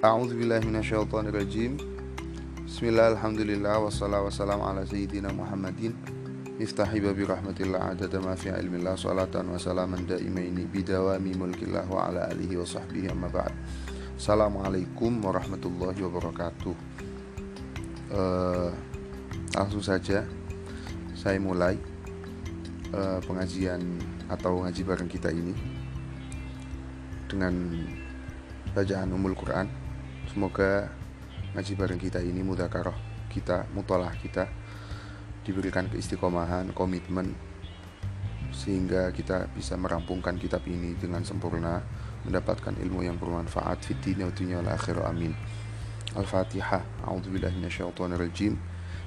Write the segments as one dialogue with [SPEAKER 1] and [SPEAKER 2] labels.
[SPEAKER 1] A'udzu billahi minasyaitonir rajim. Bismillah, alhamdulillah, wassalatu wassalamu ala sayyidina Muhammadin. Iftahi babi rahmatillah adada ma fi ilmillah Salatan wa salaman daimaini bidawami mulkillah wa ala alihi wa sahbihi amma ba'd. Assalamualaikum warahmatullahi wabarakatuh. Uh, Langsung saja saya mulai uh, pengajian atau ngaji bareng kita ini Dengan bacaan umul Quran Semoga ngaji bareng kita ini mudakaroh kita mutalah kita diberikan keistiqomahan komitmen sehingga kita bisa merampungkan kitab ini dengan sempurna mendapatkan ilmu yang bermanfaat fid dunia wa dunya akhir amin. Al-Fatihah A'udzubillahi minasyaitonirrajim.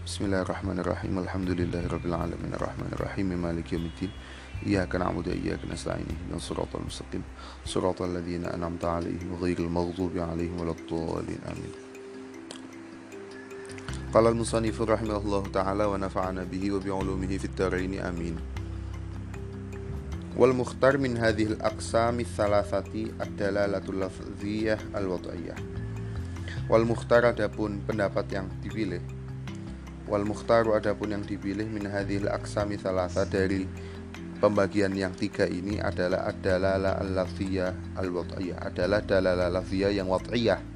[SPEAKER 1] Bismillahirrahmanirrahim. Alhamdulillahirabbil alamin. Arrahmanirrahim. Maliki yaumiddin Iyyaka na'budu wa iyyaka nasta'in ihdinas siratal mustaqim siratal ladzina an'amta 'alaihim ghairil maghdubi 'alaihim waladdallin amin قال المصنف رحمه الله تعالى ونفعنا به وبعلومه في الدارين آمين والمختار من هذه الأقسام الثلاثة الدلالة اللفظية الوضعية والمختار adapun pendapat yang dipilih wal mukhtaru adapun yang dipilih min hadhil aqsami thalatha dari pembagian yang tiga ini adalah adalah al-lafziyah al-wad'iyah adalah dalalah lafziyah yang wad'iyah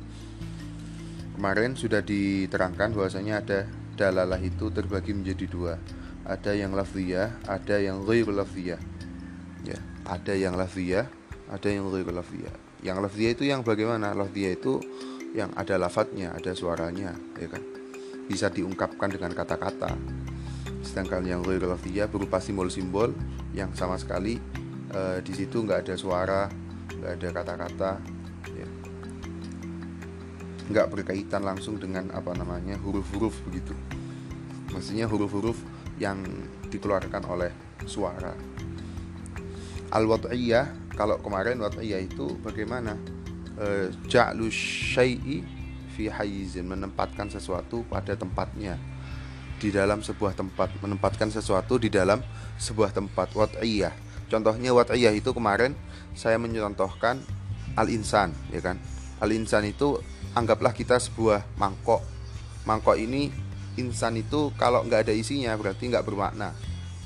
[SPEAKER 1] Kemarin sudah diterangkan bahwasanya ada dalalah itu terbagi menjadi dua. Ada yang lafziyah, ada yang ghair lafziyah. Ya, ada yang lafziyah, ada yang ghair lafziyah. Yang lafziyah itu yang bagaimana? Lafziyah itu yang ada lafadznya, ada suaranya, ya kan? Bisa diungkapkan dengan kata-kata. Sedangkan yang ghair lafziyah berupa simbol-simbol yang sama sekali eh, di situ nggak ada suara, nggak ada kata-kata, nggak berkaitan langsung dengan apa namanya huruf-huruf begitu. Maksudnya huruf-huruf yang dikeluarkan oleh suara. Al wad'iyah kalau kemarin wad'iyah itu bagaimana? E, ja'lu syai'i fi hayizin menempatkan sesuatu pada tempatnya di dalam sebuah tempat menempatkan sesuatu di dalam sebuah tempat wad'iyah contohnya wad'iyah itu kemarin saya mencontohkan al insan ya kan? Al insan itu anggaplah kita sebuah mangkok. Mangkok ini insan itu kalau nggak ada isinya berarti nggak bermakna.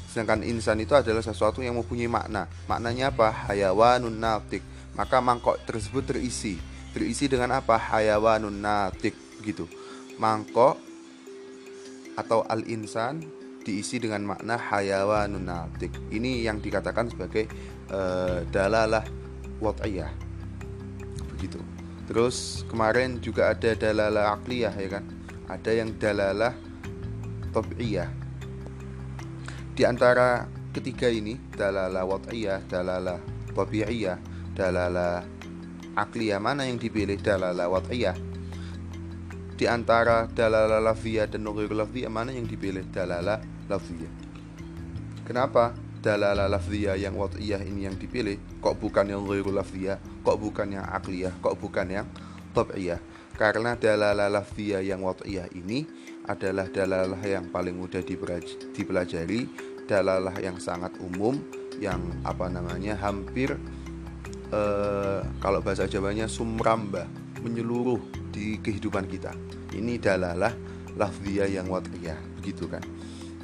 [SPEAKER 1] Sedangkan insan itu adalah sesuatu yang mempunyai makna. Maknanya apa? Hayawanun natik. Maka mangkok tersebut terisi. Terisi dengan apa? Hayawanun natik begitu mangkok atau al insan diisi dengan makna hayawanun natik ini yang dikatakan sebagai uh, dalalah wad'iyah begitu Terus kemarin juga ada dalalah akliyah ya kan. Ada yang dalalah tabi'iyah. Di antara ketiga ini dalalah wad'iyah, dalalah tabi'iyah, dalalah akliyah mana yang dipilih dalalah wad'iyah? Di antara dalalah lafziyah dan ghair lafziyah mana yang dipilih? Dalalah lafziyah? Kenapa? dalalah lafziyah yang wad'iyah ini yang dipilih? Kok bukan yang ghairul lafziyah kok bukan yang akliyah kok bukan yang tab'iyah? Karena dalalah lafziyah yang wad'iyah ini adalah dalalah yang paling mudah dipelajari dalalah yang sangat umum yang apa namanya hampir eh, kalau bahasa Jawanya sumramba menyeluruh di kehidupan kita. Ini dalalah lafziyah yang wad'iyah begitu kan?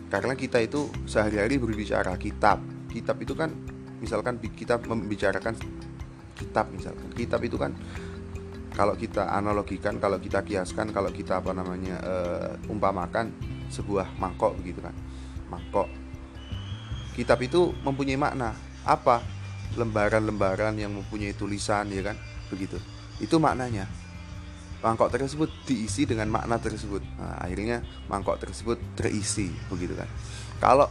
[SPEAKER 1] Karena kita itu sehari-hari berbicara kitab. Kitab itu kan misalkan kita membicarakan kitab misalkan. Kitab itu kan kalau kita analogikan kalau kita kiaskan kalau kita apa namanya uh, umpamakan sebuah mangkok begitu kan? Mangkok. Kitab itu mempunyai makna apa? Lembaran-lembaran yang mempunyai tulisan ya kan? Begitu itu maknanya. Mangkok tersebut diisi dengan makna tersebut. Nah, akhirnya mangkok tersebut terisi begitu kan. Kalau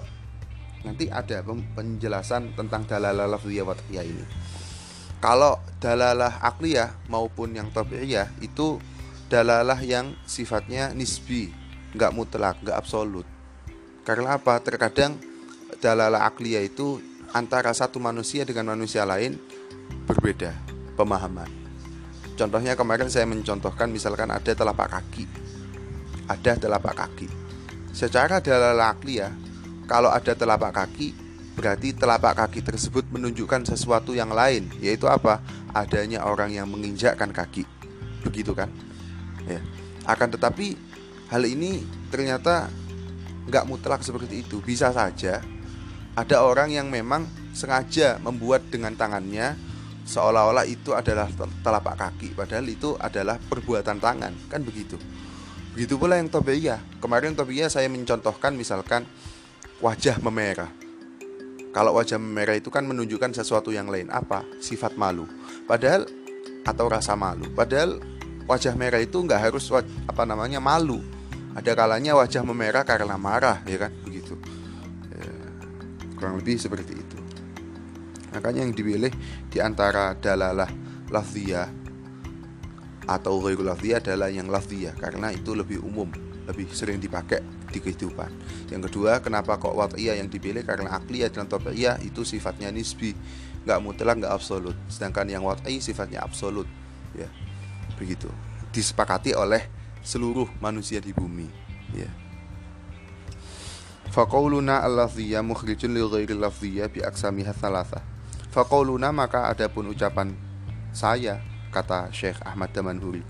[SPEAKER 1] nanti ada penjelasan tentang dalalah lafziyah watiyah ini. Kalau dalalah akliyah maupun yang tabi'iyah itu dalalah yang sifatnya nisbi nggak mutlak nggak absolut. Karena apa? Terkadang dalalah akliyah itu antara satu manusia dengan manusia lain berbeda pemahaman Contohnya kemarin saya mencontohkan misalkan ada telapak kaki. Ada telapak kaki. Secara dalalah ya, kalau ada telapak kaki berarti telapak kaki tersebut menunjukkan sesuatu yang lain, yaitu apa? Adanya orang yang menginjakkan kaki. begitu kan ya akan tetapi hal ini ternyata nggak mutlak seperti itu bisa saja ada orang yang memang sengaja membuat dengan tangannya seolah-olah itu adalah telapak kaki padahal itu adalah perbuatan tangan. Kan begitu. Begitu pula yang tobiyah kemarin tobiyah saya mencontohkan misalkan wajah memerah. Kalau wajah memerah itu kan menunjukkan sesuatu yang lain. Apa? Sifat malu. Padahal atau rasa malu. Padahal wajah merah itu nggak harus apa namanya malu. Ada kalanya wajah memerah karena marah ya kan? Begitu. Ya, kurang lebih seperti itu makanya yang dipilih di antara dalalah lafziyah atau ghairu lafziyah adalah yang lafziyah karena itu lebih umum lebih sering dipakai di kehidupan. Yang kedua, kenapa kok wat'iyah yang dipilih karena akliyah dan tabi'iyah itu sifatnya nisbi, nggak mutlak, nggak absolut. Sedangkan yang wat'i sifatnya absolut, ya. Begitu. Disepakati oleh seluruh manusia di bumi ya Faqauluna al-lafziyah mukhrijun li ghairi lafziyah bi aksamiha thalatha Faqauluna maka adapun ucapan saya kata Syekh Ahmad Damanhuri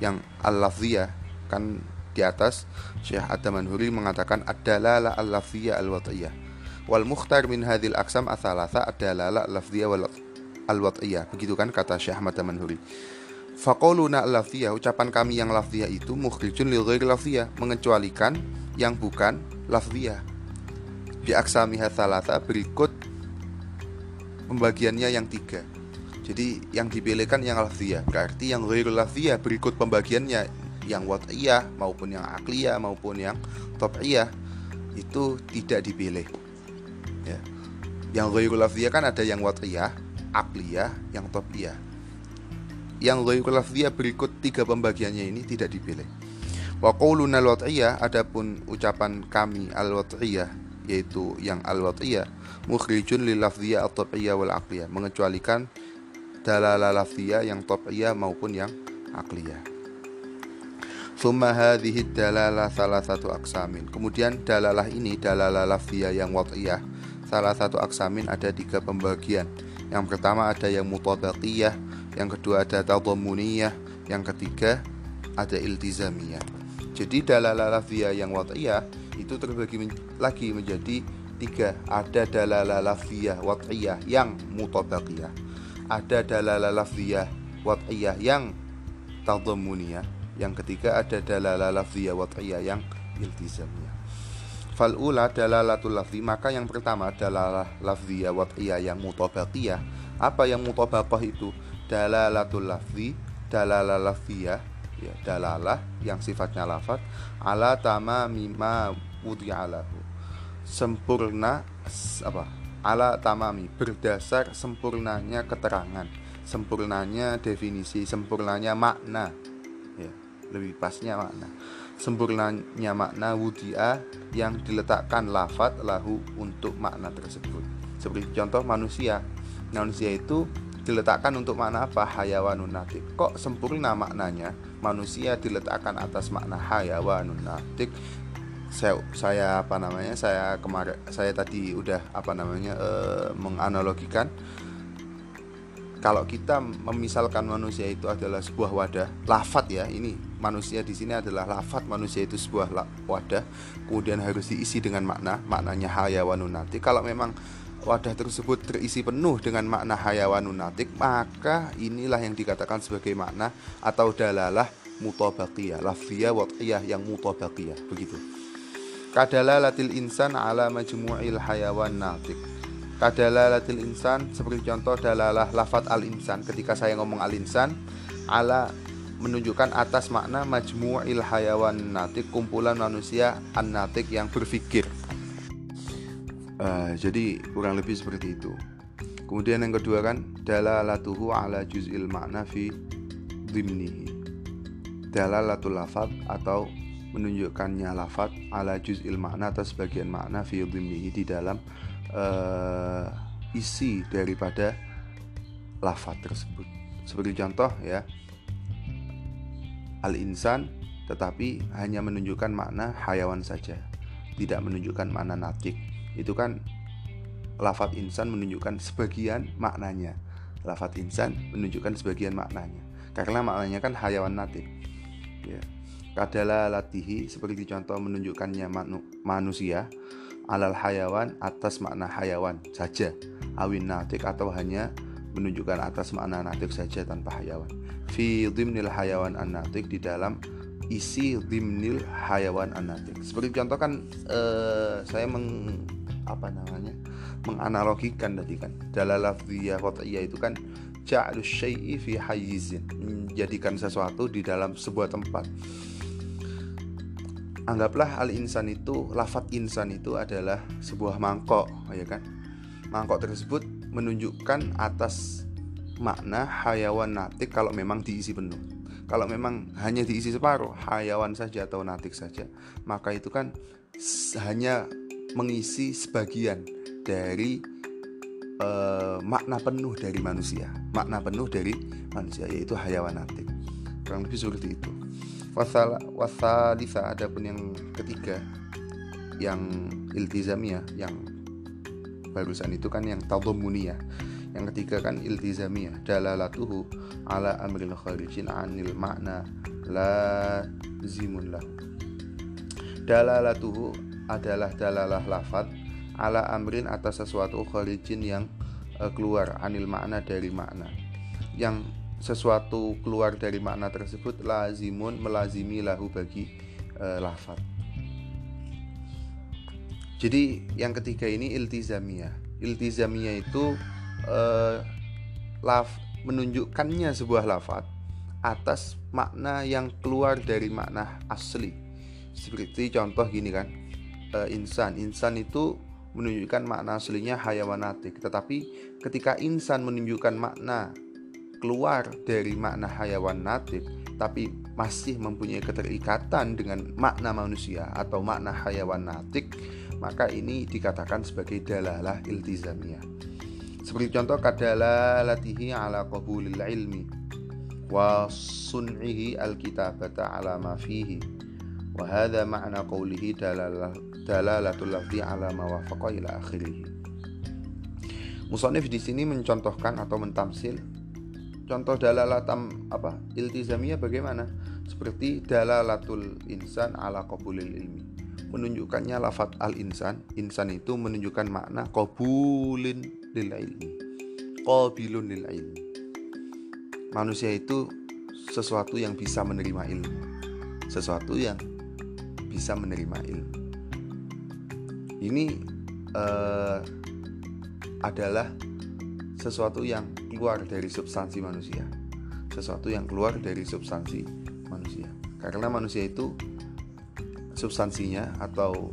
[SPEAKER 1] yang al-lafziyah kan di atas Syekh Ad-Damanhuri mengatakan ad-dalalah al-lafziyah al-wat'iyah. Wal mukhtar min hadhil aksam athalatha ad-dalalah al-lafziyah wal al-wat'iyah. Begitu kan kata Syekh Ahmad Damanhuri. Faqauluna lafziyah ucapan kami yang lafziyah itu mukhrijun lil ghairi lafziyah mengecualikan yang bukan lafziyah. Bi aksamiha thalatha berikut pembagiannya yang tiga. Jadi yang dipilihkan yang lafziyah berarti yang ghairi lafziyah berikut pembagiannya yang wat'iyah maupun yang akliyah maupun yang top'iyah itu tidak dipilih. Ya. Yang ghairi lafziyah kan ada yang wat'iyah, akliyah, yang top'iyah yang ghairul lafziyah berikut tiga pembagiannya ini tidak dipilih. Wa qauluna al adapun ucapan kami al-wat'iyah yaitu yang al-wat'iyah mukhrijun lil lafziyah at-tab'iyah wal aqliyah mengecualikan dalalah lafziyah yang tab'iyah maupun yang aqliyah. Summa hadhihi dalalah salah satu aksamin. Kemudian dalalah ini dalalah lafziyah yang wat'iyah salah satu aksamin ada tiga pembagian. Yang pertama ada yang mutabaqiyah yang kedua ada tadhamuniyah, yang ketiga ada iltizamiyah. Jadi dalalah lafziyah yang wat'iyah itu terbagi lagi menjadi tiga. Ada dalalah lafziyah wat'iyah yang mutabaqiyah. Ada dalalah lafziyah wat'iyah yang tadhamuniyah. Yang ketiga ada dalalah lafziyah wat'iyah yang iltizamiyah. Fal ula dalalatul lafzi maka yang pertama dalalah lafziyah wat'iyah yang mutabaqiyah. Apa yang mutabaqah itu? dalalatul lafzi dalalah lafziyah ya dalalah yang sifatnya lafaz ala tamami ma wudi'alahu sempurna apa ala tamami berdasar sempurnanya keterangan sempurnanya definisi sempurnanya makna ya lebih pasnya makna. Sempurnanya makna wudi'a yang diletakkan lafat lahu untuk makna tersebut. Seperti contoh manusia. Manusia itu diletakkan untuk makna apa? Hayawanun natik kok sempurna maknanya? Manusia diletakkan atas makna hayawanun natik saya saya apa namanya saya kemarin saya tadi udah apa namanya e, menganalogikan kalau kita memisalkan manusia itu adalah sebuah wadah lafat ya ini manusia di sini adalah lafat manusia itu sebuah wadah kemudian harus diisi dengan makna maknanya hayawanun natik. Kalau memang wadah tersebut terisi penuh dengan makna hayawanun natik maka inilah yang dikatakan sebagai makna atau dalalah mutabaqiyah lafziyah wad'iyah yang mutabaqiyah begitu kadalalatil insan ala majmu'il hayawan natik kadalalatil insan seperti contoh dalalah lafat al insan ketika saya ngomong al insan ala menunjukkan atas makna majmu'il hayawan natik kumpulan manusia an natik yang berpikir Uh, jadi kurang lebih seperti itu. Kemudian yang kedua kan dalalatuhu ala juz'il makna fi dhimnihi. Dalalatul lafat atau menunjukkannya lafat ala juz'il makna atau sebagian makna fi di dalam uh, isi daripada lafat tersebut. Seperti contoh ya. Al-insan tetapi hanya menunjukkan makna hayawan saja, tidak menunjukkan makna natik itu kan lafat insan menunjukkan sebagian maknanya. Lafat insan menunjukkan sebagian maknanya. Karena maknanya kan hayawan natik ya kadala latihi seperti contoh menunjukkannya manu, manusia alal hayawan atas makna hayawan saja. Awin natik atau hanya menunjukkan atas makna natik saja tanpa hayawan. Fi dimnil hayawan anatik di dalam isi dimnil hayawan anatik seperti contoh kan eh, saya meng apa namanya menganalogikan tadi kan. Dalalah lafziyah qat'iyah itu kan ja'lu syai'i menjadikan sesuatu di dalam sebuah tempat anggaplah al insan itu lafat insan itu adalah sebuah mangkok ya kan? Mangkok tersebut menunjukkan atas makna hayawan natik kalau memang diisi penuh. Kalau memang hanya diisi separuh hayawan saja atau natik saja maka itu kan hanya mengisi sebagian dari uh, makna penuh dari manusia. Makna penuh dari manusia yaitu hayawanatik kurang lebih seperti itu wasal wasalisa ada pun yang ketiga yang iltizamia yang barusan itu kan yang tadhamuniyah yang ketiga kan iltizamiyah dalalatuhu ala amril kharijin anil makna la zimun lahu. Dalalatuhu adalah dalalah lafad ala amrin atas sesuatu kharijin yang uh, keluar anil makna dari makna yang sesuatu keluar dari makna tersebut lazimun melazimi lahu bagi uh, lafad jadi yang ketiga ini iltizamiyah. Iltizamiyah itu uh, laf menunjukkannya sebuah lafad atas makna yang keluar dari makna asli. Seperti contoh gini kan uh, insan. Insan itu menunjukkan makna aslinya hayawanatik. Tetapi ketika insan menunjukkan makna keluar dari makna hayawan natik tapi masih mempunyai keterikatan dengan makna manusia atau makna hayawan natik maka ini dikatakan sebagai dalalah iltizamiyah seperti contoh kadalah latihi ala qabulil ilmi wa sun'ihi alkitabata ala ma fihi wa hadha ma'na qawlihi dalalah dalalatul lafzi ala ma wafaqa ila akhirih. Musonif di sini mencontohkan atau mentamsil contoh dalalatam apa iltizamiyah bagaimana? Seperti dalalatul insan ala qabulil ilmi. Menunjukkannya lafat al insan. Insan itu menunjukkan makna qabulin lil ilmi. Qabilun lil ilmi. Manusia itu sesuatu yang bisa menerima ilmu. Sesuatu yang bisa menerima ilmu. Ini uh, adalah sesuatu yang keluar dari substansi manusia. Sesuatu yang keluar dari substansi manusia. Karena manusia itu substansinya atau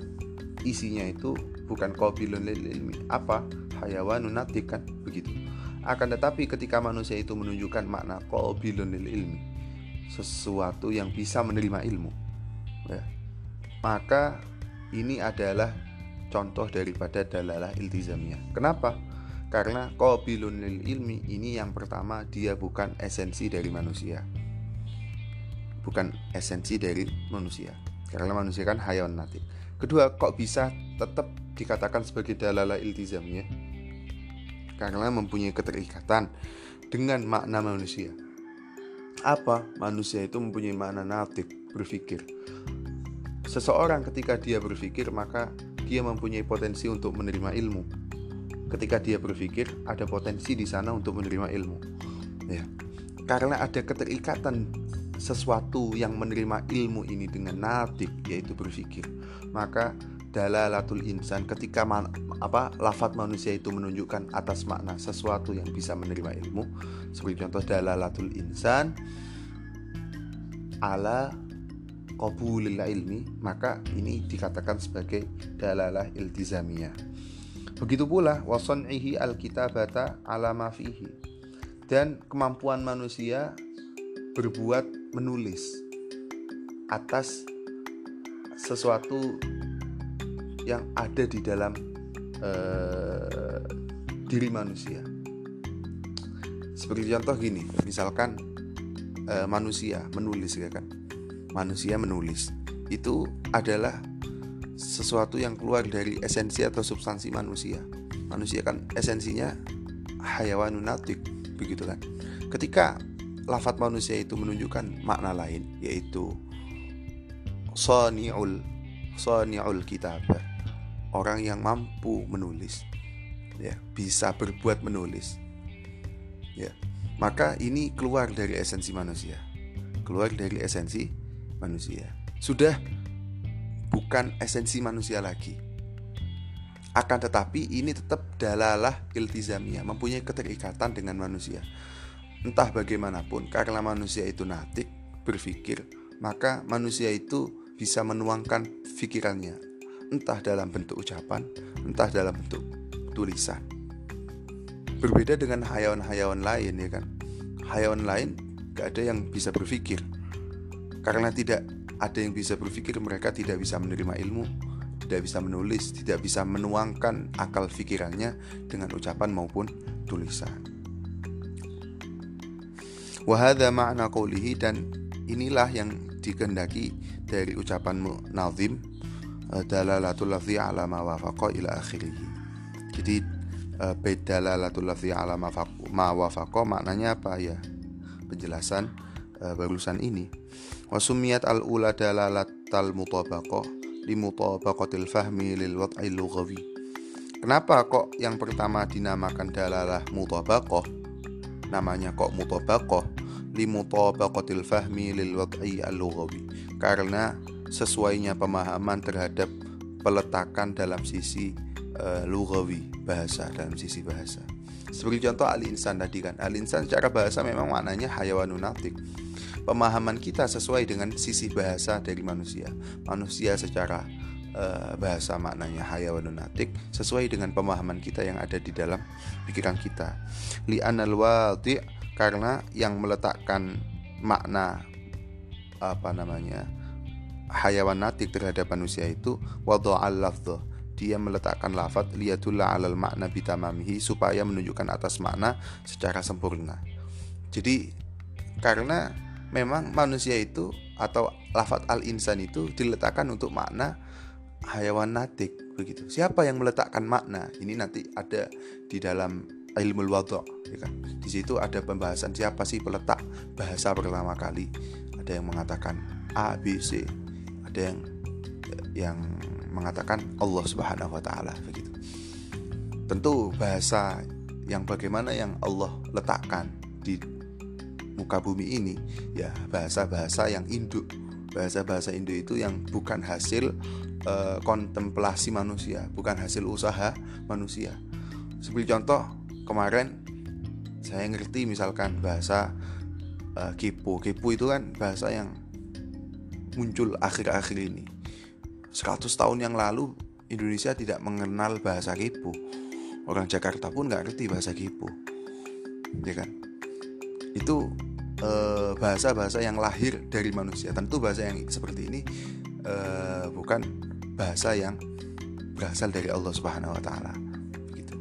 [SPEAKER 1] isinya itu bukan lil ilmi. Apa? Hayawanun kan? Begitu. Akan tetapi ketika manusia itu menunjukkan makna qabilun lil ilmi sesuatu yang bisa menerima ilmu ya, maka ini adalah contoh daripada dalalah iltizamiyah. Kenapa? Karena qabilun lil ilmi ini yang pertama dia bukan esensi dari manusia. Bukan esensi dari manusia. Karena manusia kan hayawan natik. Kedua, kok bisa tetap dikatakan sebagai dalalah iltizamiyah? Karena mempunyai keterikatan dengan makna manusia. Apa? Manusia itu mempunyai makna natik, berpikir. Seseorang ketika dia berpikir maka dia mempunyai potensi untuk menerima ilmu. Ketika dia berpikir, ada potensi di sana untuk menerima ilmu. Ya. Karena ada keterikatan sesuatu yang menerima ilmu ini dengan natik yaitu berpikir. Maka dalalatul insan ketika man, apa lafat manusia itu menunjukkan atas makna sesuatu yang bisa menerima ilmu seperti contoh dalalatul insan ala qabulil ilmi maka ini dikatakan sebagai dalalah iltizamiyah begitu pula wason'ihi alkitabata ala fihi. Dan kemampuan manusia berbuat menulis atas sesuatu yang ada di dalam uh, diri manusia. Seperti contoh gini, misalkan uh, manusia menulis ya kan? Manusia menulis. Itu adalah sesuatu yang keluar dari esensi atau substansi manusia. Manusia kan esensinya hayawanun natik, begitu kan. Ketika lafat manusia itu menunjukkan makna lain yaitu sani'ul sani'ul kitabah orang yang mampu menulis ya bisa berbuat menulis ya maka ini keluar dari esensi manusia keluar dari esensi manusia sudah bukan esensi manusia lagi akan tetapi ini tetap dalalah iltizamiyah mempunyai keterikatan dengan manusia entah bagaimanapun karena manusia itu natik berpikir maka manusia itu bisa menuangkan pikirannya entah dalam bentuk ucapan entah dalam bentuk tulisan. Berbeda dengan hayawan-hayawan lain ya kan. Hayawan lain gak ada yang bisa berpikir. Karena tidak ada yang bisa berpikir, mereka tidak bisa menerima ilmu, tidak bisa menulis, tidak bisa menuangkan akal pikirannya dengan ucapan maupun tulisan. Wahada makna qawlihi dan inilah yang dikehendaki dari ucapanmu nazim dalalatul lafzi ala ma wafaqa ila akhirih jadi uh, bedalalatul lafzi ala ma wafaqa maknanya apa ya? Penjelasan uh, barusan ini. Wasumiyat al ula dalalatal mutabaqah li mutabaqatil fahmi lil wad'i lughawi. Kenapa kok yang pertama dinamakan dalalah mutabaqah? Namanya kok mutabaqah li mutabaqatil fahmi lil wad'i al-lughawi. Karena sesuainya pemahaman terhadap peletakan dalam sisi uh, lugawi bahasa dalam sisi bahasa. Sebagai contoh al-insan tadi kan, al-insan secara bahasa memang maknanya hayawanun natik. Pemahaman kita sesuai dengan sisi bahasa dari manusia. Manusia secara uh, bahasa maknanya hayawanun natik sesuai dengan pemahaman kita yang ada di dalam pikiran kita. Li anal wadi karena yang meletakkan makna apa namanya hayawan natik terhadap manusia itu wada'al lafdh dia meletakkan lafat liyatullah alal makna bitamamihi supaya menunjukkan atas makna secara sempurna. Jadi karena memang manusia itu atau lafat al-insan itu diletakkan untuk makna hayawan natik begitu. Siapa yang meletakkan makna? Ini nanti ada di dalam ilmu wadha ya kan. Di situ ada pembahasan siapa sih peletak bahasa pertama kali. Ada yang mengatakan A B C. Ada yang yang mengatakan Allah Subhanahu wa taala begitu. Tentu bahasa yang bagaimana yang Allah letakkan di muka bumi ini ya bahasa-bahasa yang induk. Bahasa-bahasa induk itu yang bukan hasil uh, kontemplasi manusia, bukan hasil usaha manusia. Seperti contoh kemarin saya ngerti misalkan bahasa uh, kipu. Kipu itu kan bahasa yang muncul akhir-akhir ini 100 tahun yang lalu Indonesia tidak mengenal bahasa Kipu. Orang Jakarta pun nggak ngerti bahasa Kipu. Ya kan? Itu eh, bahasa-bahasa yang lahir dari manusia. Tentu bahasa yang seperti ini eh, bukan bahasa yang berasal dari Allah Subhanahu wa taala. Gitu.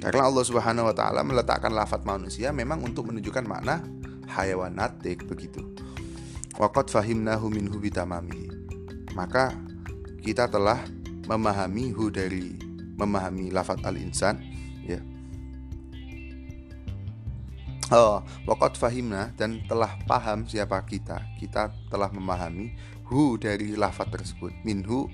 [SPEAKER 1] Karena Allah Subhanahu wa taala meletakkan lafat manusia memang untuk menunjukkan makna hayawanatik begitu. Waqad fahimnahu minhu bitamamihi. Maka kita telah memahami hu dari memahami lafat al-insan Oh, wakot fahimna dan telah paham siapa kita. Kita telah memahami hu dari lafat tersebut. Minhu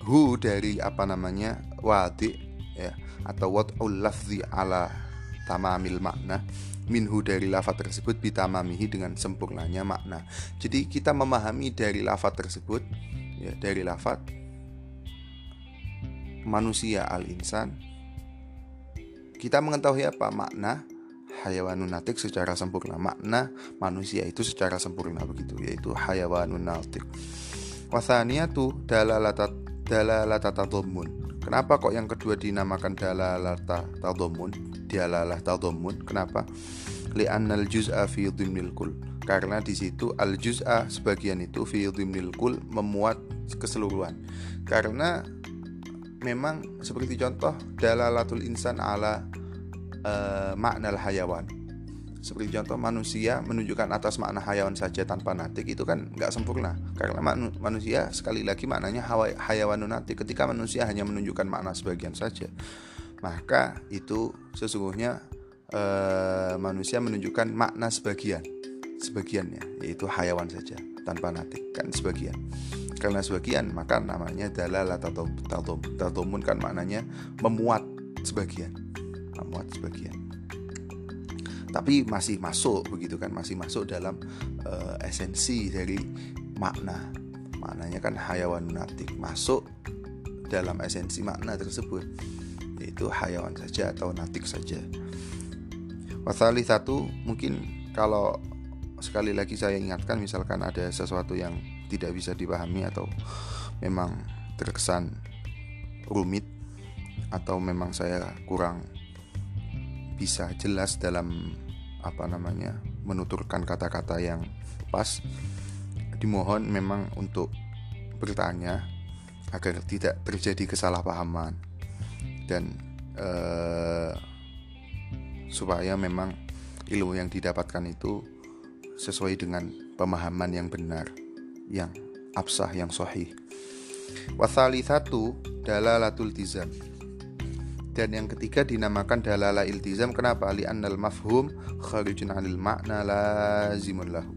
[SPEAKER 1] hu dari apa namanya wadi ya atau wad'ul lafzi ala tamamil makna minhu dari lafat tersebut bitamamihi dengan sempurnanya makna. Jadi kita memahami dari lafat tersebut ya dari lafat manusia al-insan kita mengetahui apa makna hayawanun natik secara sempurna. Makna manusia itu secara sempurna begitu yaitu hayawanun natik tuh dalalata dalalata tadhammun kenapa kok yang kedua dinamakan dalalata tadhammun dialalah tadhammun kenapa? Li'annal juz'a fi dhimnil kul. Karena di situ al juz'a sebagian itu fi kul memuat keseluruhan. Karena memang seperti contoh dalalatul insan ala uh, makna hayawan. Seperti contoh manusia menunjukkan atas makna hayawan saja tanpa natik itu kan nggak sempurna. Karena manusia sekali lagi maknanya hayawan natik. Ketika manusia hanya menunjukkan makna sebagian saja maka itu sesungguhnya uh, manusia menunjukkan makna sebagian sebagiannya yaitu hayawan saja tanpa natik kan sebagian. Karena sebagian maka namanya dalal atau tatomun kan maknanya memuat sebagian memuat sebagian. Tapi masih masuk begitu kan masih masuk dalam uh, esensi dari makna. Maknanya kan hayawan natik masuk dalam esensi makna tersebut yaitu hayawan saja atau natik saja. Wasali satu mungkin kalau sekali lagi saya ingatkan misalkan ada sesuatu yang tidak bisa dipahami atau memang terkesan rumit atau memang saya kurang bisa jelas dalam apa namanya menuturkan kata-kata yang pas dimohon memang untuk bertanya agar tidak terjadi kesalahpahaman dan eh, supaya memang ilmu yang didapatkan itu sesuai dengan pemahaman yang benar, yang absah, yang sahih. Wasali satu dalalatul tizam. Dan yang ketiga dinamakan dalala iltizam Kenapa? Li'annal mafhum kharijun anil makna lazimun lahu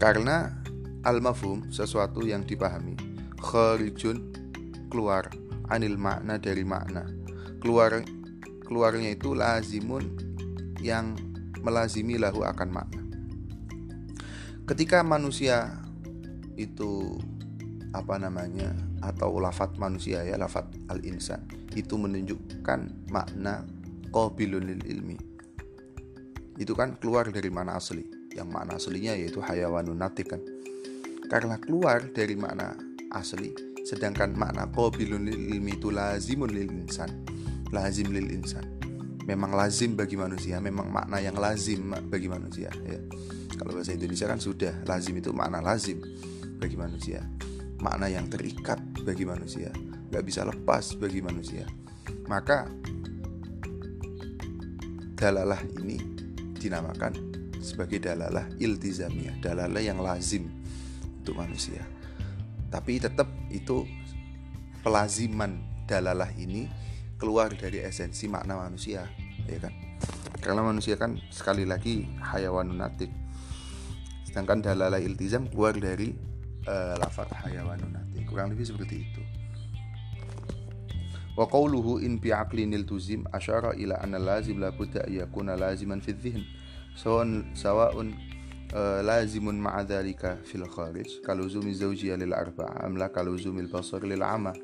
[SPEAKER 1] Karena al-mafhum sesuatu yang dipahami Kharijun keluar anil makna dari makna Keluar keluarnya itu lazimun yang melazimi lahu akan makna. Ketika manusia itu apa namanya atau lafat manusia ya lafat al insan itu menunjukkan makna qabilun lil ilmi. Itu kan keluar dari mana asli. Yang makna aslinya yaitu hayawanun natik kan. Karena keluar dari makna asli sedangkan makna qabilun lil ilmi itu lazimun lil insan. Lazim lil insan. Memang lazim bagi manusia, memang makna yang lazim bagi manusia. Ya. Kalau bahasa Indonesia kan sudah lazim itu makna lazim bagi manusia, makna yang terikat bagi manusia, nggak bisa lepas bagi manusia. Maka dalalah ini dinamakan sebagai dalalah iltizamiyah, dalalah yang lazim untuk manusia. Tapi tetap itu pelaziman dalalah ini keluar dari esensi makna manusia ya kan karena manusia kan sekali lagi hayawan natik sedangkan dalala iltizam keluar dari uh, lafaz hayawan natik kurang lebih seperti itu. Wa qawluhu in bi aqlin iltuzim asyara ila anna lazim la budda yakuna laziman fi dhihn. Sawan sawa'un uh, lazimun ma'a dhalika fil kharij. Kaluzumi zawjiyya lil arba'a am la kaluzumi al basar lil ama.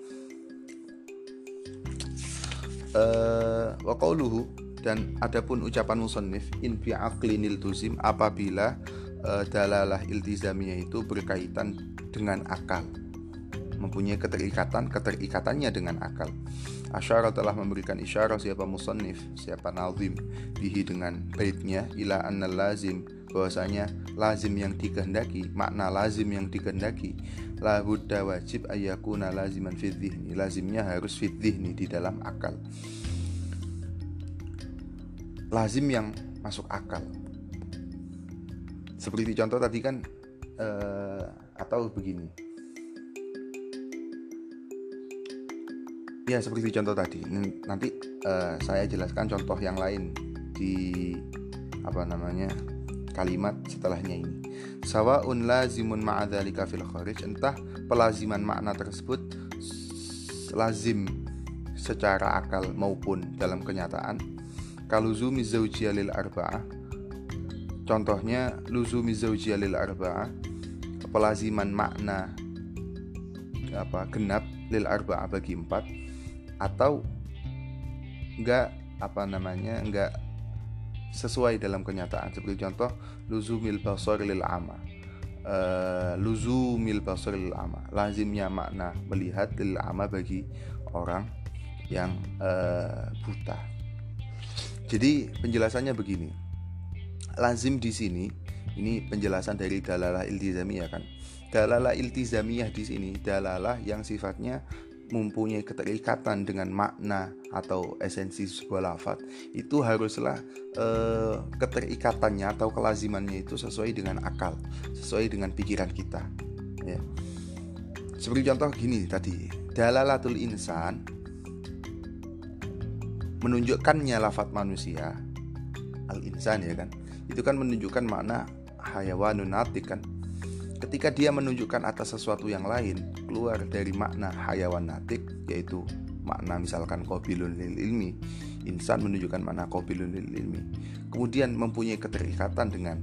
[SPEAKER 1] Uh, wa qawluhu dan adapun ucapan musannif in fi aqlinil tuzim apabila uh, dalalah iltizamiyah itu berkaitan dengan akal. Mempunyai keterikatan keterikatannya dengan akal. Asyara telah memberikan isyarat siapa musannif siapa nazim. Bihi dengan baitnya ila anna lazim. Bahwasanya lazim yang dikehendaki makna lazim yang dikehendaki la budda wajib ayakuna laziman fi lazimnya harus fi di dalam akal. Lazim yang masuk akal seperti contoh tadi kan uh, atau begini. Ya seperti contoh tadi. Nanti uh, saya jelaskan contoh yang lain di apa namanya kalimat setelahnya ini. Sawaun lazimun ma'adzalika fil kharij entah pelaziman makna tersebut lazim secara akal maupun dalam kenyataan. Kaluzumi zaujiyah lil arba'ah contohnya luzumi zaujiyah lil arba'ah pelaziman makna apa genap lil arba'ah bagi empat atau enggak apa namanya enggak sesuai dalam kenyataan. Seperti contoh luzumil basar lil ama. Uh, luzumil basar lil ama. Lazimnya makna melihat lil ama bagi orang yang uh, buta. Jadi penjelasannya begini. Lazim di sini ini penjelasan dari dalalah iltizamiyah kan. Dalalah iltizamiyah di sini dalalah yang sifatnya mempunyai keterikatan dengan makna atau esensi sebuah lafat itu haruslah eh, keterikatannya atau kelazimannya itu sesuai dengan akal, sesuai dengan pikiran kita. Ya. Seperti contoh gini tadi, dalalatul insan menunjukkannya lafat manusia al insan ya kan itu kan menunjukkan makna hayawanun natik kan. Ketika dia menunjukkan atas sesuatu yang lain keluar dari makna hayawan natik yaitu makna misalkan qabilun lil ilmi insan menunjukkan makna qabilun lil ilmi. Kemudian mempunyai keterikatan dengan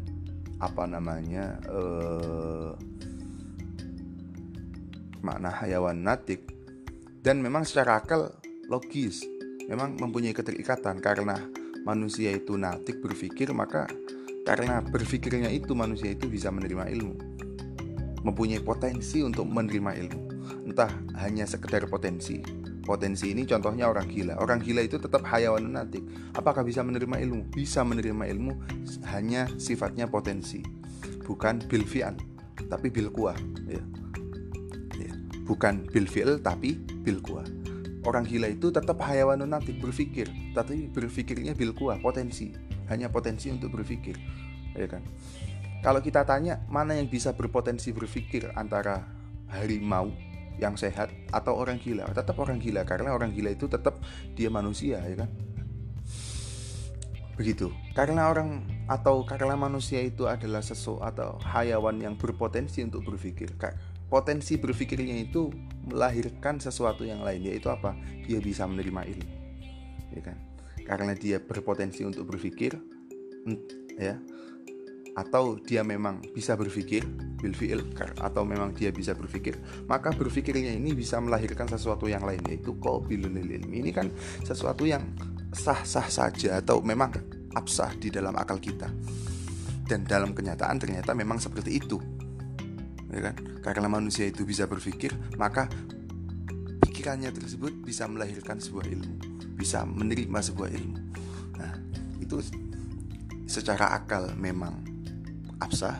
[SPEAKER 1] apa namanya eh, makna hayawan natik dan memang secara akal logis memang mempunyai keterikatan. Karena manusia itu natik berpikir maka karena berpikirnya itu manusia itu bisa menerima ilmu mempunyai potensi untuk menerima ilmu. Entah hanya sekedar potensi. Potensi ini contohnya orang gila. Orang gila itu tetap hayawan natik. Apakah bisa menerima ilmu? Bisa menerima ilmu hanya sifatnya potensi. Bukan bil fi'al, tapi bil kuah. Ya. Ya. Bukan bil fi'al, tapi bil kuah. Orang gila itu tetap hayawan natik berpikir, tapi berpikirnya bil kuah, potensi. Hanya potensi untuk berpikir. Ya kan? Kalau kita tanya mana yang bisa berpotensi berpikir antara harimau yang sehat atau orang gila, tetap orang gila karena orang gila itu tetap dia manusia ya kan. Begitu. Karena orang atau karena manusia itu adalah sesuatu atau hayawan yang berpotensi untuk berpikir. Potensi berpikirnya itu melahirkan sesuatu yang lain yaitu apa? Dia bisa menerima ilmu. Ya kan? Karena dia berpotensi untuk berpikir ya atau dia memang bisa berpikir bil fiil atau memang dia bisa berpikir maka berpikirnya ini bisa melahirkan sesuatu yang lain yaitu qabilul ilmi. Ini kan sesuatu yang sah-sah saja atau memang absah di dalam akal kita. Dan dalam kenyataan ternyata memang seperti itu. Ya kan? Karena manusia itu bisa berpikir maka pikirannya tersebut bisa melahirkan sebuah ilmu bisa menerima sebuah ilmu nah itu secara akal memang absah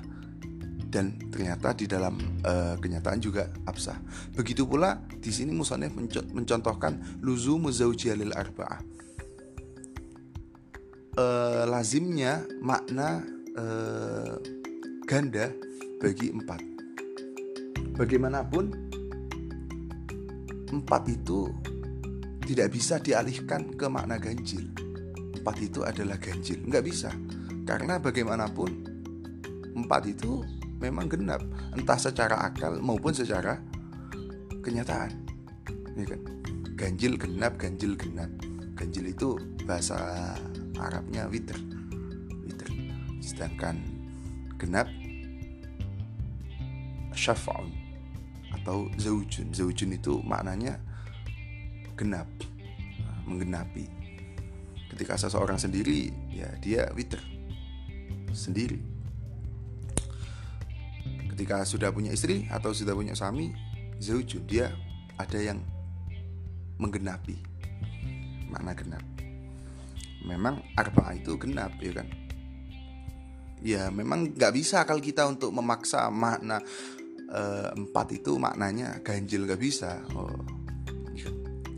[SPEAKER 1] dan ternyata di dalam uh, kenyataan juga absah. Begitu pula di sini musonef mencontohkan luzu zaujialil arba'ah. Uh, lazimnya makna uh, ganda bagi empat. Bagaimanapun empat itu tidak bisa dialihkan ke makna ganjil. Empat itu adalah ganjil, nggak bisa. Karena bagaimanapun empat itu memang genap. Entah secara akal maupun secara kenyataan. Ya kan? Ganjil genap ganjil genap. Ganjil itu bahasa Arabnya witr. Witr. Sedangkan genap syafa'un atau zaujun. Zaujun itu maknanya genap menggenapi. Ketika seseorang sendiri ya dia witr sendiri. Ketika sudah punya istri atau sudah punya suami zaujun dia ada yang menggenapi makna genap. Memang arba itu genap ya kan? Ya memang nggak bisa kalau kita untuk memaksa makna e, empat itu maknanya ganjil nggak bisa. Oh.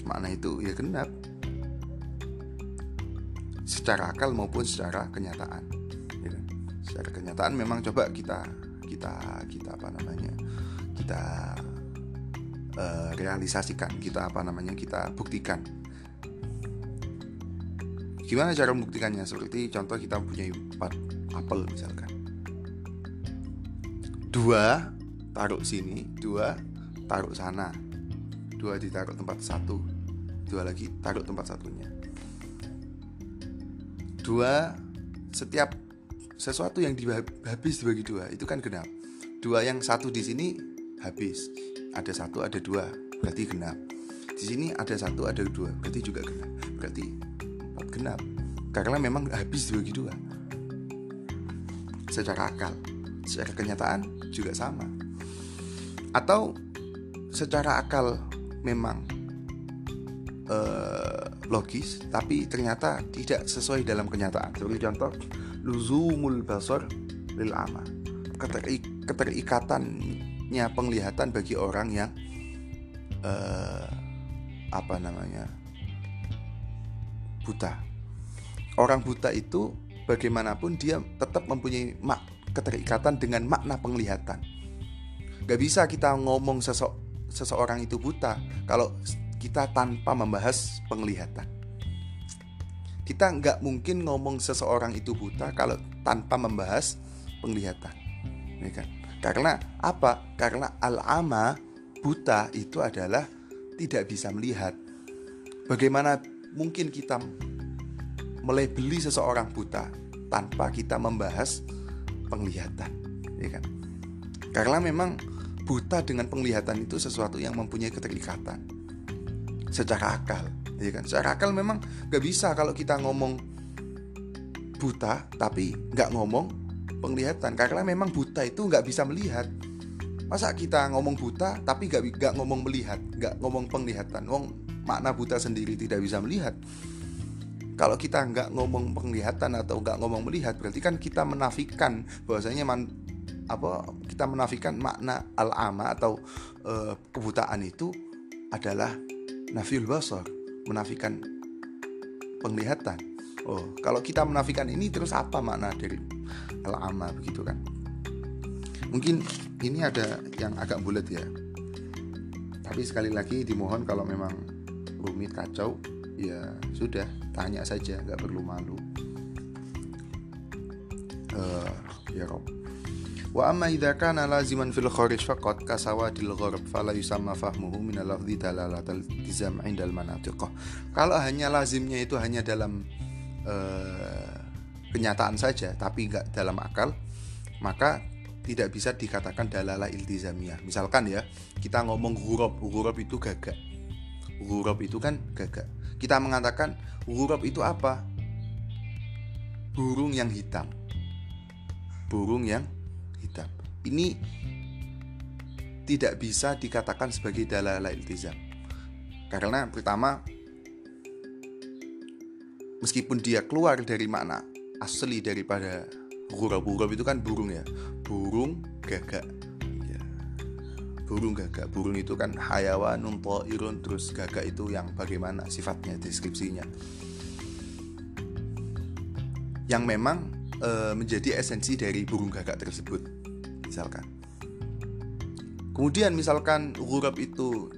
[SPEAKER 1] Makna itu ya genap. Secara akal maupun secara kenyataan ya kan? secara kenyataan memang coba kita kita kita apa namanya kita uh, realisasikan kita apa namanya kita buktikan. Gimana cara membuktikannya? Seperti contoh kita punya empat apel misalkan. Dua taruh sini dua taruh sana dua ditaruh tempat satu dua lagi taruh tempat satunya. Dua setiap sesuatu yang habis dibagi dua itu kan genap. Dua yang satu di sini habis. Ada satu ada dua berarti genap. Di sini ada satu ada dua berarti juga genap. Berarti empat genap. Karena memang habis dibagi dua. Secara akal secara kenyataan juga sama. Atau secara akal memang uh, logis tapi ternyata tidak sesuai dalam kenyataan. Seperti contoh luzumul basar lil ama Keterik, keterikatannya penglihatan bagi orang yang uh, apa namanya buta. Orang buta itu bagaimanapun dia tetap mempunyai mak keterikatan dengan makna penglihatan. Gak bisa kita ngomong sesok seseorang itu buta. Kalau kita tanpa membahas penglihatan. Kita nggak mungkin ngomong seseorang itu buta kalau tanpa membahas penglihatan ya kan? Karena apa? Karena al-ama buta itu adalah tidak bisa melihat. Bagaimana mungkin kita melebeli seseorang buta tanpa kita membahas penglihatan ya kan? Karena memang buta dengan penglihatan itu sesuatu yang mempunyai keterikatan secara akal ya kan? Secara akal memang gak bisa kalau kita ngomong buta tapi nggak ngomong penglihatan. Karena memang buta itu nggak bisa melihat. Masa kita ngomong buta tapi nggak nggak ngomong melihat nggak ngomong penglihatan? Wong makna buta sendiri tidak bisa melihat. Kalau kita nggak ngomong penglihatan atau nggak ngomong melihat berarti kan kita menafikan bahwasanya man, apa kita menafikan makna al-ama atau e, kebutaan itu adalah nafil basar menafikan penglihatan. Oh, kalau kita menafikan ini terus apa makna dari al-ama begitu kan? Mungkin ini ada yang agak bulat ya. Tapi sekali lagi dimohon kalau memang rumit kacau ya sudah tanya saja nggak perlu malu. Uh, ya Rob. Wa amma idza kana laziman fil kharij faqat kasawadil gharb fala yusamma fahmuhu min al-lafzi dalalatal tizam indal manatiqah. Kalau hanya lazimnya itu hanya dalam uh, kenyataan saja tapi enggak dalam akal, maka tidak bisa dikatakan dalala iltizamiyah. Misalkan ya, kita ngomong huruf, huruf itu gagak. Huruf itu kan gagak. Kita mengatakan huruf itu apa? Burung yang hitam. Burung yang hitam. Ini tidak bisa dikatakan sebagai dalala iltizam. Karena pertama meskipun dia keluar dari makna asli daripada huruf-huruf itu kan burung ya. Burung gagak. Ya. Burung gagak. Burung itu kan hayawanun irun terus gagak itu yang bagaimana sifatnya, deskripsinya. Yang memang e, menjadi esensi dari burung gagak tersebut misalkan. Kemudian misalkan huruf itu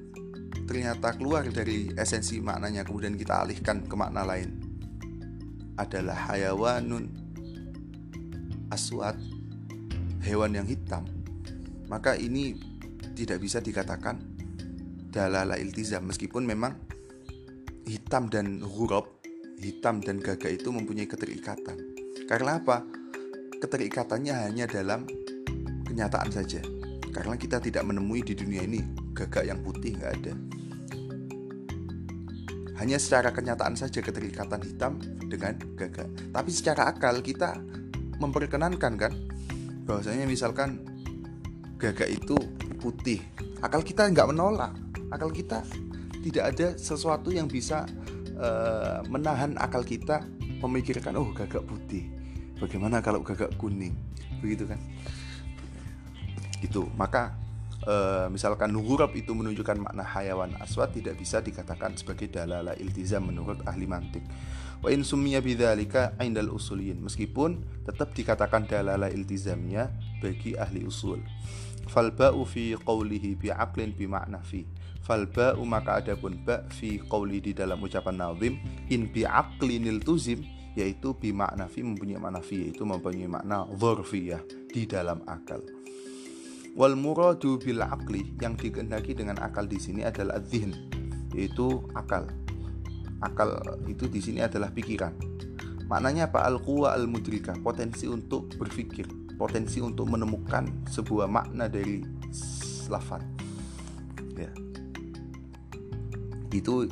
[SPEAKER 1] ternyata keluar dari esensi maknanya kemudian kita alihkan ke makna lain. Adalah hayawanun aswad hewan yang hitam. Maka ini tidak bisa dikatakan dalala iltizam meskipun memang hitam dan huruf hitam dan gagak itu mempunyai keterikatan karena apa? Keterikatannya hanya dalam kenyataan saja. Karena kita tidak menemui di dunia ini gagak yang putih nggak ada. Hanya secara kenyataan saja keterikatan hitam dengan gagak. Tapi secara akal kita memperkenankan kan bahwasanya misalkan gagak itu putih. Akal kita nggak menolak. Akal kita tidak ada sesuatu yang bisa uh, menahan akal kita memikirkan oh gagak putih. Bagaimana kalau gagak kuning? Begitu kan? Itu maka e, misalkan huruf itu menunjukkan makna hayawan aswad tidak bisa dikatakan sebagai dalala iltizam menurut ahli mantik. Wa in summiya bidzalika indal usuliyin. Meskipun tetap dikatakan dalala iltizamnya bagi ahli usul. Fal ba'u fi qawlihi bi aqlin bi fi fal ba'u maka adapun ba fi qawli di dalam ucapan nazim in bi aqlinil tuzim yaitu bimakna fi mempunyai makna fi yaitu mempunyai makna dzarfiyah di dalam akal. Wal muradu bil akli yang dikehendaki dengan akal di sini adalah dzihn yaitu akal. Akal itu di sini adalah pikiran. Maknanya apa? Al quwa al mudrika, potensi untuk berpikir, potensi untuk menemukan sebuah makna dari lafaz. Itu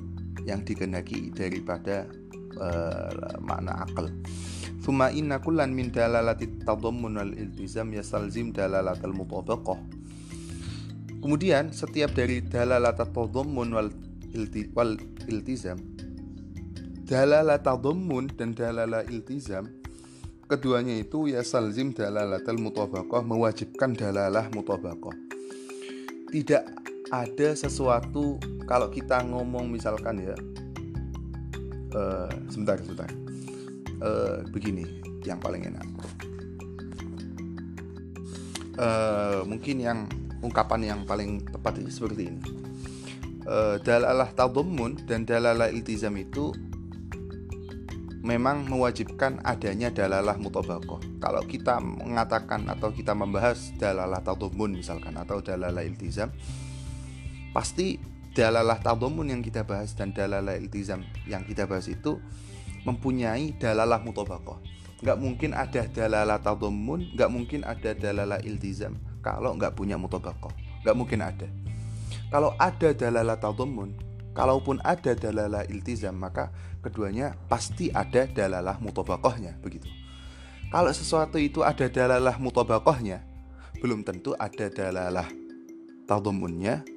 [SPEAKER 1] yang dikehendaki daripada uh, makna akal. Thumma inna kullan min dalalati tadammun wal iltizam yasalzim dalalatal mutabaqah. Kemudian setiap dari dalalat tadammun wal, wal iltizam dalalat tadammun dan dalala iltizam keduanya itu ya salzim dalalatal mutabaqah mewajibkan dalalah mutabaqah. Tidak ada sesuatu kalau kita ngomong misalkan ya uh, sebentar sebentar. Uh, begini yang paling enak. Uh, mungkin yang ungkapan yang paling tepat ini seperti ini. Uh, dalalah tadammun dan dalalah iltizam itu memang mewajibkan adanya dalalah mutabakoh. Kalau kita mengatakan atau kita membahas dalalah tadhumun misalkan atau dalalah iltizam, pasti dalalah tadhumun yang kita bahas dan dalalah iltizam yang kita bahas itu mempunyai dalalah mutabakoh. Nggak mungkin ada dalalah tadhumun, nggak mungkin ada dalalah iltizam kalau nggak punya mutabakoh. Nggak mungkin ada. Kalau ada dalalah tadhumun, kalaupun ada dalalah iltizam maka keduanya pasti ada dalalah mutobakohnya begitu kalau sesuatu itu ada dalalah mutobakohnya belum tentu ada dalalah tadumunnya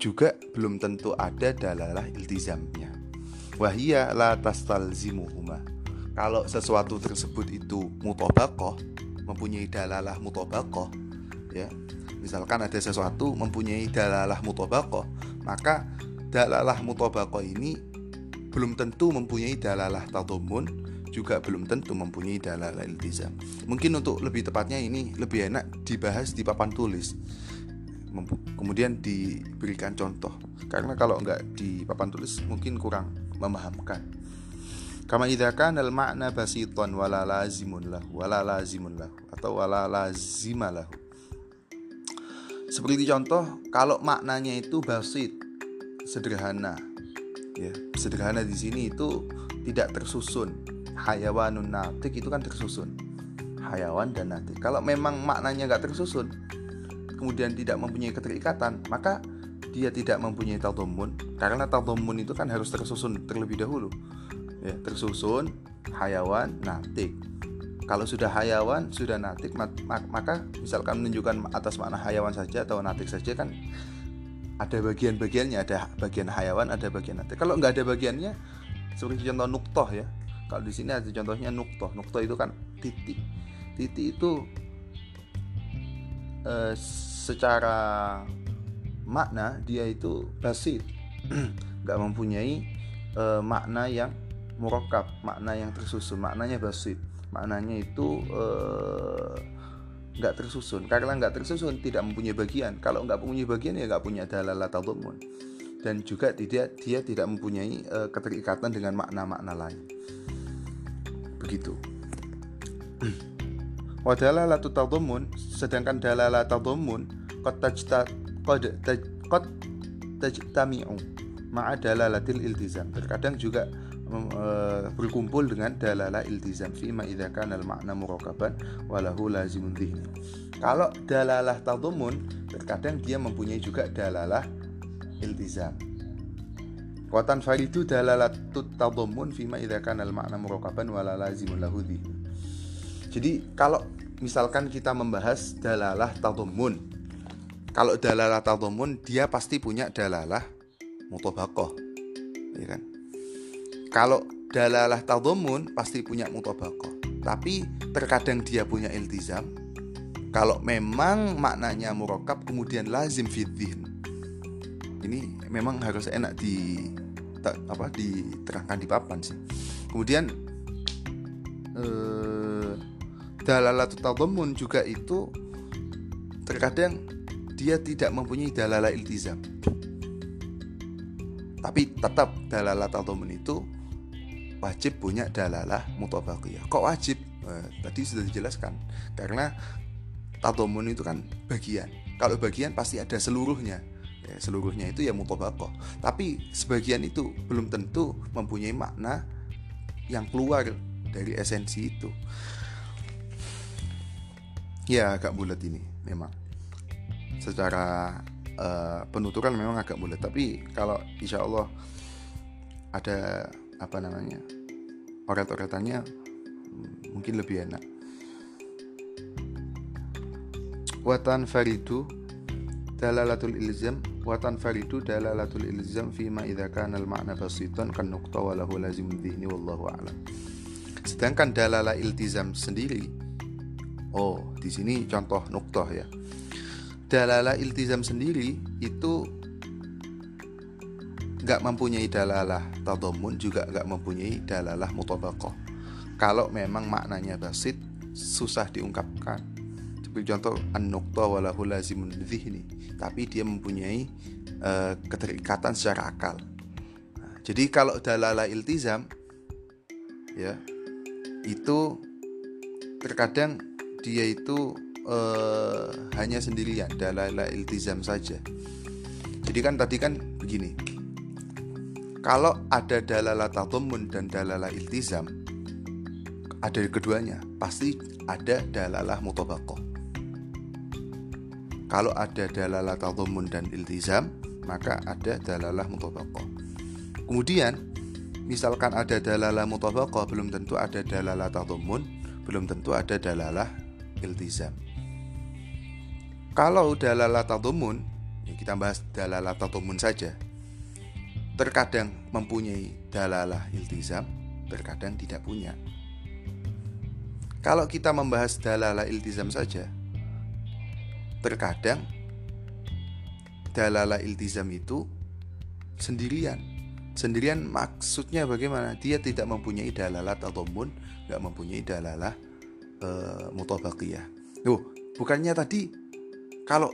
[SPEAKER 1] juga belum tentu ada dalalah iltizamnya wahia la tastalzimuhuma kalau sesuatu tersebut itu mutobakoh mempunyai dalalah mutobakoh ya misalkan ada sesuatu mempunyai dalalah mutobakoh maka dalalah mutobakoh ini belum tentu mempunyai dalalah tadhumun juga belum tentu mempunyai dalalah iltizam. Mungkin untuk lebih tepatnya ini lebih enak dibahas di papan tulis. Kemudian diberikan contoh. Karena kalau enggak di papan tulis mungkin kurang memahamkan. Kama idza kana al-ma'na basitan wala lazimun lahu wala lazimun lahu atau wala lazima lahu. Seperti contoh kalau maknanya itu basit sederhana ya sederhana di sini itu tidak tersusun hayawanun natik itu kan tersusun hayawan dan natik kalau memang maknanya nggak tersusun kemudian tidak mempunyai keterikatan maka dia tidak mempunyai tautomun. Karena tautomun itu kan harus tersusun terlebih dahulu. Ya tersusun hayawan natik. Kalau sudah hayawan sudah natik maka misalkan menunjukkan atas makna hayawan saja atau natik saja kan ada bagian-bagiannya ada bagian hayawan ada bagian nanti kalau nggak ada bagiannya seperti contoh nuktoh ya. Kalau di sini ada contohnya nuktoh nuktoh itu kan titik. Titik itu e, secara makna dia itu basit nggak mempunyai e, makna yang murokap makna yang tersusun maknanya basit maknanya itu e, nggak tersusun. Karena nggak tersusun tidak mempunyai bagian. Kalau nggak mempunyai bagian ya nggak punya dalalah tadhumun dan juga tidak dia tidak mempunyai uh, keterikatan dengan makna-makna lain. Begitu wa dalalatu sedangkan dalalah tadhumun qad tajta qad qad tajtami'u ma'a dalalatil iltizam terkadang juga Eh, berkumpul dengan dalalah iltizam ma idza kana al makna murakaban walahu lazimun dhihni. Kalau dalalah tadhumun terkadang dia mempunyai juga dalalah iltizam. Qatan faridu dalalatut tadhumun ma idza kana al makna murakaban wala lazimun lahu dhihni. Jadi kalau misalkan kita membahas dalalah tadhumun kalau dalalah tadhumun dia pasti punya dalalah mutobakoh ya kan kalau dalalah tadhumun pasti punya mutabaqah. Tapi terkadang dia punya iltizam. Kalau memang maknanya murakab kemudian lazim fiddin. Ini memang harus enak di apa diterangkan di papan sih. Kemudian eh, dalalah tadhumun juga itu terkadang dia tidak mempunyai dalalah iltizam. Tapi tetap dalalah tadhumun itu wajib punya dalalah mutabaqiyah. Kok wajib? Eh, tadi sudah dijelaskan. Karena tatomun itu kan bagian. Kalau bagian pasti ada seluruhnya. Ya, seluruhnya itu ya mutabaqah. Tapi sebagian itu belum tentu mempunyai makna yang keluar dari esensi itu. Ya agak bulat ini memang. Secara uh, penuturan memang agak bulat. Tapi kalau insya Allah ada apa namanya oret-oretannya mungkin lebih enak watan faridu dalalatul ilzam watan faridu dalalatul ilzam fima idza kana al ma'na basitan kan nuqta wa lahu lazim dhihni wallahu a'lam sedangkan dalalah iltizam sendiri oh di sini contoh nuqtah ya. Dalalah iltizam sendiri itu nggak mempunyai dalalah tadhamun juga nggak mempunyai dalalah mutabaqah. Kalau memang maknanya basit susah diungkapkan. Seperti contoh an-nuqta walahu lazimun dhihni. Tapi dia mempunyai uh, keterikatan secara akal. Nah, jadi kalau dalalah iltizam ya itu terkadang dia itu uh, hanya sendirian dalalah iltizam saja. Jadi kan tadi kan begini. Kalau ada dalalah tadammun dan dalalah iltizam ada keduanya. Pasti ada dalalah mutabaqah kalau ada dalalah tadammun dan iltizam maka ada dalalah mutabaqah kemudian misalkan ada dalalah mutabaqah belum tentu ada dalalah tadammun, belum tentu ada dalalah iltizam. Kalau dalalah tadammun, ya kita bahas dalalah tadammun saja. Terkadang mempunyai dalalah iltizam, terkadang tidak punya. Kalau kita membahas dalalah iltizam saja, terkadang dalalah iltizam itu sendirian Sendirian maksudnya bagaimana? Dia tidak mempunyai dalalah ataupun nggak mempunyai dalalah e, mutabaqiyah. Tuh, bukannya tadi kalau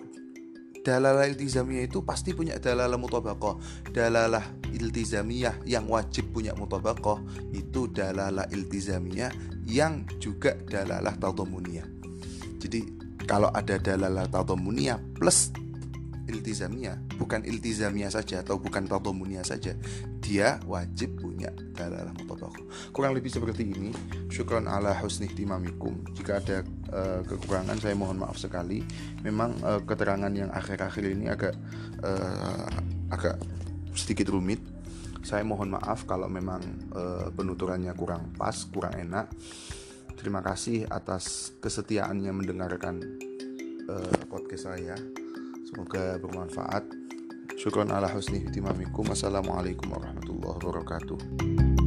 [SPEAKER 1] dalalah iltizamiyah itu pasti punya dalalah mutabaqah. Dalalah iltizamiyah yang wajib punya mutabaqah itu dalalah iltizamiyah yang juga dalalah tadamuniyah. Jadi kalau ada dalalah tadamuniyah plus iltizamia bukan iltizamia saja atau bukan tatomunia saja. Dia wajib punya dalalah mutabaqah kurang lebih seperti ini. Syukron ala husni timamikum. Jika ada uh, kekurangan saya mohon maaf sekali. Memang uh, keterangan yang akhir-akhir ini agak uh, agak sedikit rumit. Saya mohon maaf kalau memang uh, penuturannya kurang pas kurang enak. Terima kasih atas kesetiaannya mendengarkan uh, podcast saya Semoga bermanfaat. Syukron ala husni. Assalamualaikum warahmatullahi wabarakatuh.